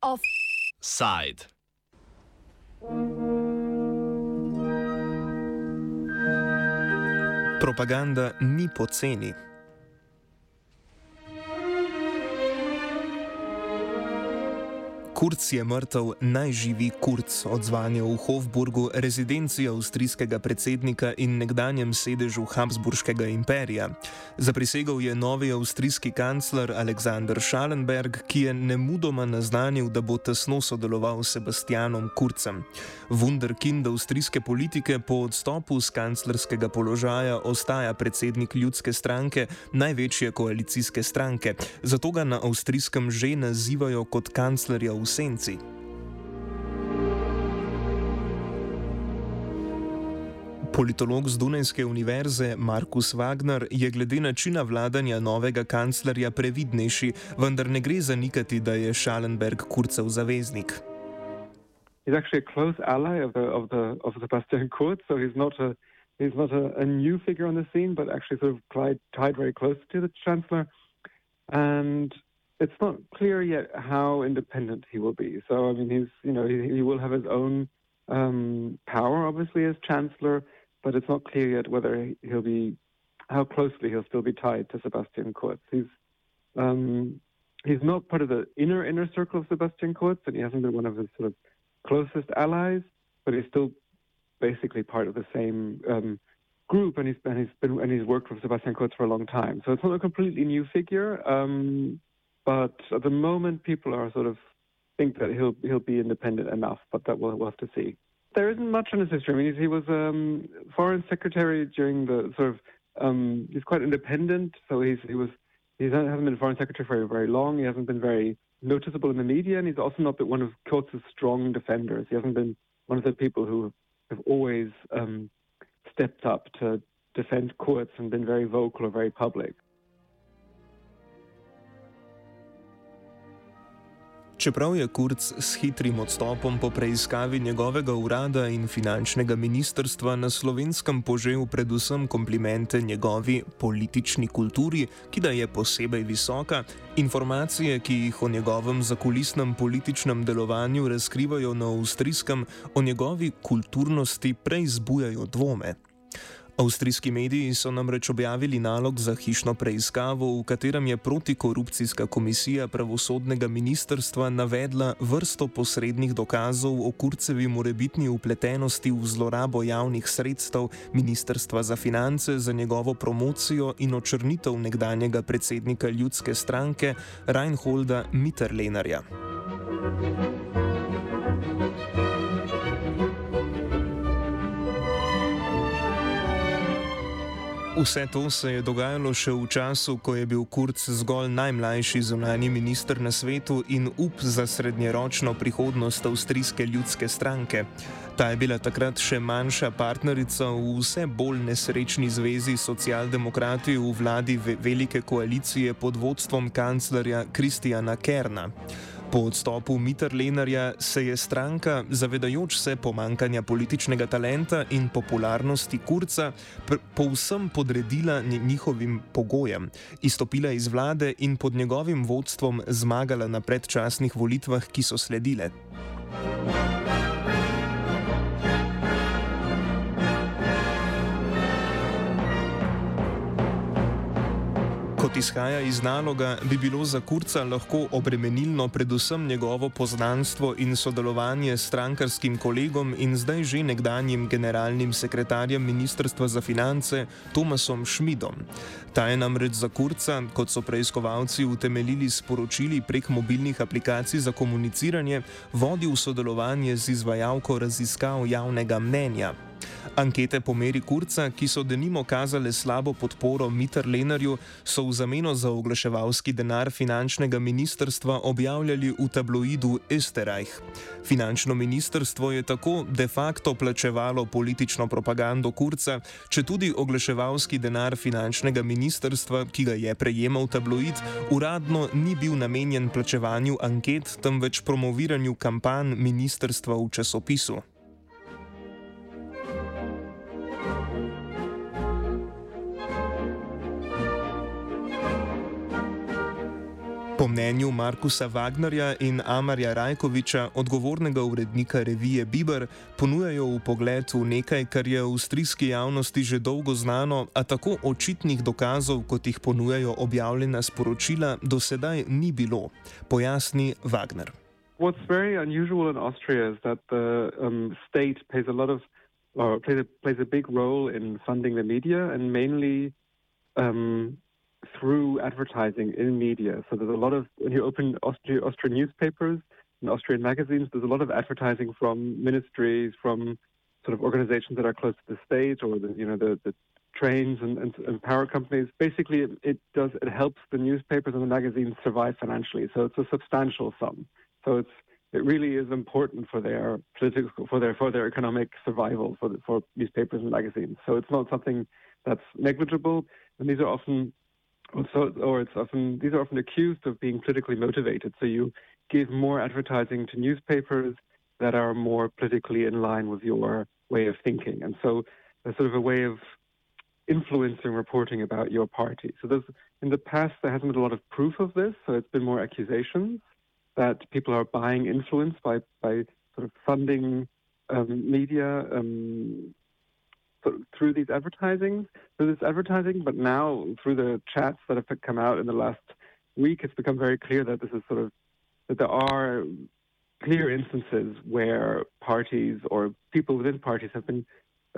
Offside. Propaganda ni poceni. Kurc je mrtev, naj živi Kurc, odzvanje v Hofburgu, rezidenci avstrijskega predsednika in nekdanjem sedežu Habsburškega imperija. Zaprisegal je novi avstrijski kancler Aleksandr Schallenberg, ki je nemudoma naznanil, da bo tesno sodeloval s Sebastianom Kurcem. Wunderkind avstrijske politike po odstopu z kanclerskega položaja ostaja predsednik ljudske stranke, največje koalicijske stranke, zato ga na avstrijskem že nazivajo kot kanclerja v senci. Politolog z Dunajske univerze Markus Wagner je glede načina vladanja novega kanclerja previdnejši, vendar ne gre zanikati, da je Schallenberg kurcev zaveznik. He's actually a close ally of the of the of Sebastian Kurz, so he's not a he's not a, a new figure on the scene, but actually sort of tied, tied very close to the chancellor. And it's not clear yet how independent he will be. So, I mean, he's, you know, he, he will have his own um, power, obviously, as chancellor, but it's not clear yet whether he'll be, how closely he'll still be tied to Sebastian Kurz. He's, um, he's not part of the inner, inner circle of Sebastian Kurz, and he hasn't been one of his sort of closest allies, but he's still basically part of the same um, group, and he's, he's been and he's worked with Sebastian Kurz for a long time. So it's not a completely new figure. Um, but at the moment, people are sort of think that he'll he'll be independent enough, but that we'll, we'll have to see. There isn't much on his history. I mean, he was um, foreign secretary during the sort of. Um, he's quite independent, so he's he was he hasn't been foreign secretary for very long. He hasn't been very noticeable in the media, and he's also not been one of Kurtz's strong defenders. He hasn't been one of the people who have always um, stepped up to defend Kurtz and been very vocal or very public. Čeprav je Kurz s hitrim odstopom po preiskavi njegovega urada in finančnega ministrstva na slovenskem požel predvsem komplimente njegovi politični kulturi, ki da je posebej visoka, informacije, ki jih o njegovem zakulisnem političnem delovanju razkrivajo na avstrijskem, o njegovi kulturnosti prej zbujajo dvome. Avstrijski mediji so namreč objavili nalog za hišno preiskavo, v katerem je protikorupcijska komisija pravosodnega ministrstva navedla vrsto posrednih dokazov o kurcevi morebitni upletenosti v zlorabo javnih sredstev Ministrstva za finance za njegovo promocijo in očrnitev nekdanjega predsednika ljudske stranke Reinholda Mitterlenarja. Thank you. Vse to se je dogajalo še v času, ko je bil Kurz zgolj najmlajši zunani minister na svetu in up za srednjeročno prihodnost avstrijske ljudske stranke. Ta je bila takrat še manjša partnerica v vse bolj nesrečni zvezi socialdemokrati v vladi velike koalicije pod vodstvom kanclerja Kristijana Kerna. Po odstopu Mitterlenarja se je stranka, zavedajoč se pomankanja političnega talenta in popularnosti Kurca, povsem podredila njihovim pogojem, izstopila iz vlade in pod njegovim vodstvom zmagala na predčasnih volitvah, ki so sledile. Kot izhaja iz naloga, bi bilo za Kurca lahko obremenilno predvsem njegovo poznanstvo in sodelovanje s strankarskim kolegom in zdaj že nekdanjim generalnim sekretarjem Ministrstva za finance Tomasom Šmidom. Ta je namreč za Kurca, kot so preiskovalci utemeljili sporočili prek mobilnih aplikacij za komuniciranje, vodil sodelovanje z izvajalko raziskav javnega mnenja. Ankete po meri Kurca, ki so denimo kazale slabo podporo Mitter Lenarju, so v zameno za oglaševalski denar finančnega ministrstva objavljali v tabloidu Österreich. Finančno ministrstvo je tako de facto plačevalo politično propagando Kurca, če tudi oglaševalski denar finančnega ministrstva, ki ga je prejemal tabloid, uradno ni bil namenjen plačevanju anket, temveč promoviranju kampanj ministrstva v časopisu. Po mnenju Markusa Wagnerja in Amarja Rajkoviča, odgovornega urednika revije Biber, ponujajo v pogled v nekaj, kar je v avstrijski javnosti že dolgo znano, a tako očitnih dokazov, kot jih ponujajo objavljena sporočila, do sedaj ni bilo, pojasni Wagner. What's very unusual in Austria is that the um, state plays a lot of, or plays a, plays a big role in funding the media and mainly um, through advertising in media. So there's a lot of, when you open Austria, Austrian newspapers and Austrian magazines, there's a lot of advertising from ministries, from sort of organizations that are close to the state or the, you know, the, the trains and, and, and, power companies. Basically, it, it, does, it helps the newspapers and the magazines survive financially. So it's a substantial sum. So it's, it really is important for their political, for their, for their economic survival for, the, for newspapers and magazines. So it's not something that's negligible. And these are often so, or it's often these are often accused of being politically motivated. So you give more advertising to newspapers that are more politically in line with your way of thinking, and so there's sort of a way of influencing reporting about your party. So there's in the past there hasn't been a lot of proof of this, so it's been more accusations that people are buying influence by by sort of funding um, media um, through these advertising, through this advertising, but now through the chats that have come out in the last week, it's become very clear that this is sort of that there are clear instances where parties or people within parties have been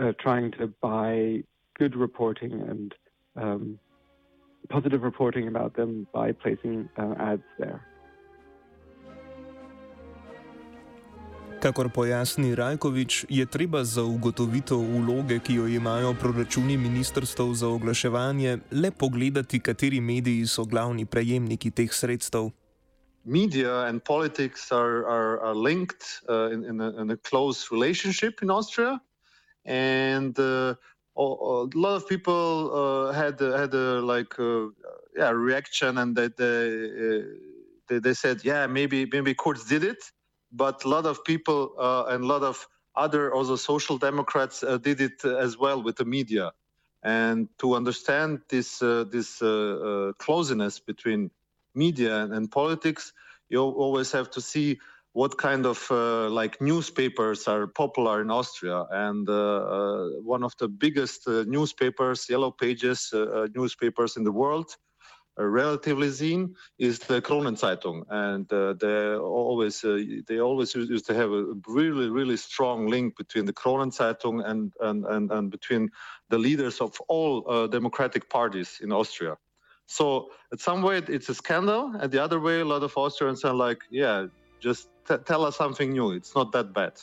uh, trying to buy good reporting and um, positive reporting about them by placing uh, ads there. Kakor pojasni Rajkovič, je treba za ugotovitev vloge, ki jo imajo proračuni ministrstv za oglaševanje, le pogledati, kateri mediji so glavni prejemniki teh sredstev. Media and politics are, are, are linked uh, in, in, a, in a close relationship in Austria. And uh, a lot of people uh, had, had a like, uh, yeah, reaction and they, they, uh, they, they said, yeah, maybe, maybe Kurz did it. But a lot of people uh, and a lot of other also social democrats uh, did it as well with the media. And to understand this uh, this uh, uh, closeness between media and, and, politics you always have to see what kind of uh, like newspapers are popular in austria. And one of the biggest newspapers yellow pages newspapers in the world relatively seen is the Kronenzeitung, and uh, they always uh, they always used to have a really really strong link between the Kronenzeitung and and and, and between the leaders of all uh, democratic parties in Austria. So, in some way, it's a scandal, and the other way, a lot of Austrians are like, "Yeah, just tell us something new. It's not that bad."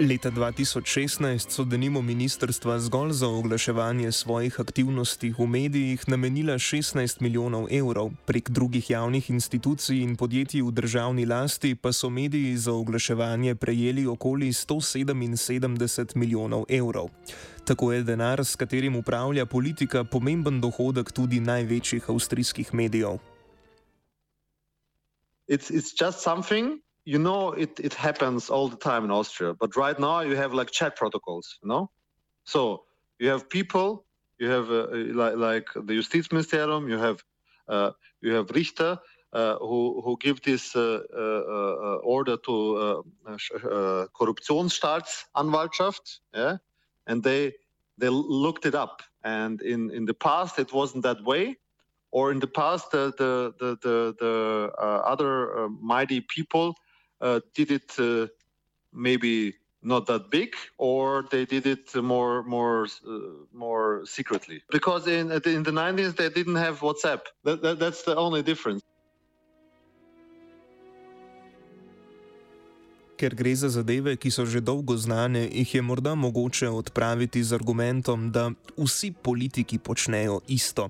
Leta 2016 so denimo ministrstva zgolj za oglaševanje svojih aktivnosti v medijih namenila 16 milijonov evrov, prek drugih javnih institucij in podjetij v državni lasti pa so mediji za oglaševanje prejeli okoli 177 milijonov evrov. Tako je denar, s katerim upravlja politika, pomemben dohodek tudi največjih avstrijskih medijev. It's, it's you know it, it happens all the time in austria but right now you have like chat protocols you know? So you have people you have uh, like, like the justizministerium you have uh, you have richter uh, who who give this uh, uh, uh, order to uh, Korruptionsstaatsanwaltschaft yeah? And they they looked it up. And in in the past it wasn't that way. Or in the past the the the the, the other mighty people did it uh, maybe not that big, or they did it more more uh, more secretly. Because in in the 90s they didn't have WhatsApp. That, that, that's the only difference. Ker gre za zadeve, ki so že dolgo znane, jih je morda mogoče odpraviti z argumentom, da vsi politiki počnejo isto.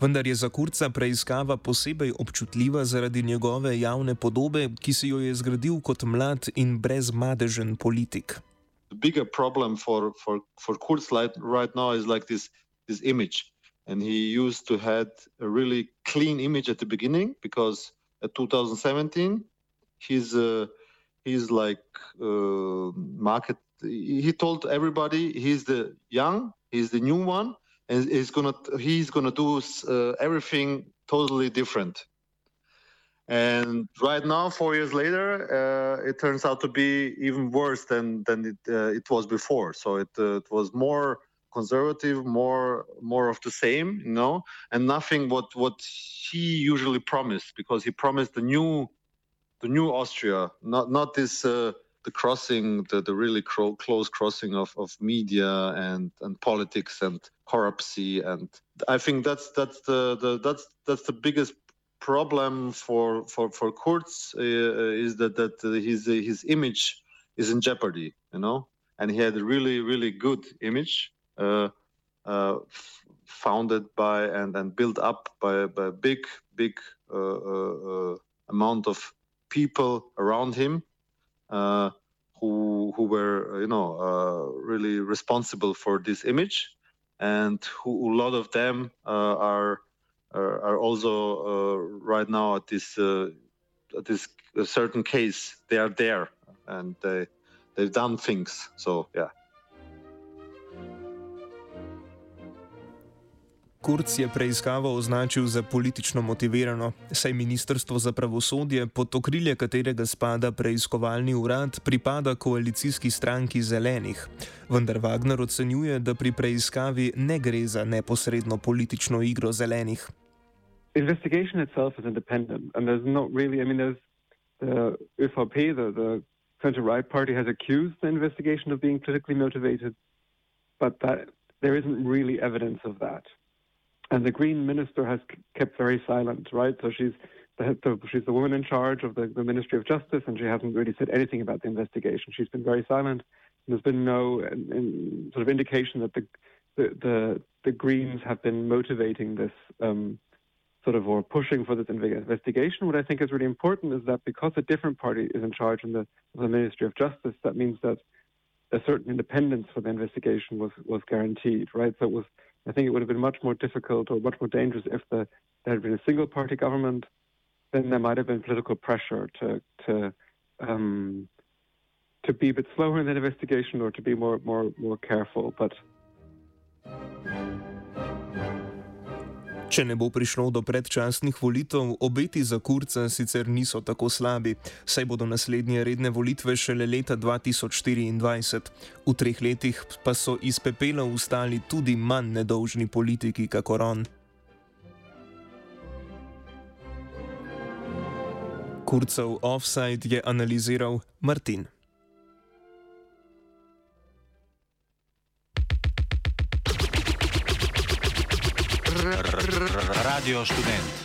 Vendar je za kurca preiskava posebej občutljiva zaradi njegove javne podobe, ki si jo je zgradil kot mlad in brezmadežen politik. Bigger problem for, for, for Kurz right now is like this, this image. And he used to have a really clean image at the beginning because at 2017 he's uh, he's like uh, market. He told everybody he's the young, he's the new one, and he's gonna he's gonna do uh, everything totally different. And right now, four years later, uh, it turns out to be even worse than than it uh, it was before. So it uh, it was more conservative, more more of the same, you know, and nothing what what he usually promised because he promised the new the new Austria, not not this uh, the crossing, the, the really cro- close crossing of, of media and, and politics and corruption. And I think that's that's the, the that's that's the biggest problem for for for Kurz uh, is that that his his image is in jeopardy, you know. And he had a really really good image, uh, uh, f- founded by and and built up by by a big big uh, uh, uh, amount of people around him uh, who who were you know uh, really responsible for this image, and who a lot of them uh, are, are, are also uh, right now at this uh, at this certain case they are there and they they've done things. So yeah. Kurz je preiskavo označil za politično motivirano, saj Ministrstvo za pravosodje, pod okrilje katerega spada preiskovalni urad, pripada koalicijski stranki zelenih. Vendar Wagner ocenjuje, da pri preiskavi ne gre za neposredno politično igro zelenih. Investigation itself is independent, and there's not really, I mean, there's the ÖVP, the, the center right party, has accused the investigation of being politically motivated, but that there isn't really evidence of that. And the Green minister has kept very silent, right? So she's the, the, she's the woman in charge of the, the, Ministry of Justice, and she hasn't really said anything about the investigation. She's been very silent. There's been no in, in sort of indication that the, the the Greens have been motivating this um, sort of or pushing for this investigation. What I think is really important is that because a different party is in charge in the, the Ministry of Justice, that means that a certain independence for the investigation was was guaranteed, right? So it was I think it would have been much more difficult or much more dangerous if the, there had been a single party government. Then there might have been political pressure to to um, to be a bit slower in the investigation or to be more more more careful. But Če ne bo prišlo do predčasnih volitev, obeti za kurca sicer niso tako slabi, saj bodo naslednje redne volitve šele leta 2024. V treh letih pa so iz pepela ustali tudi manj nedolžni politiki, kakor on. Kurcev offside je analiziral Martin. Radio Student.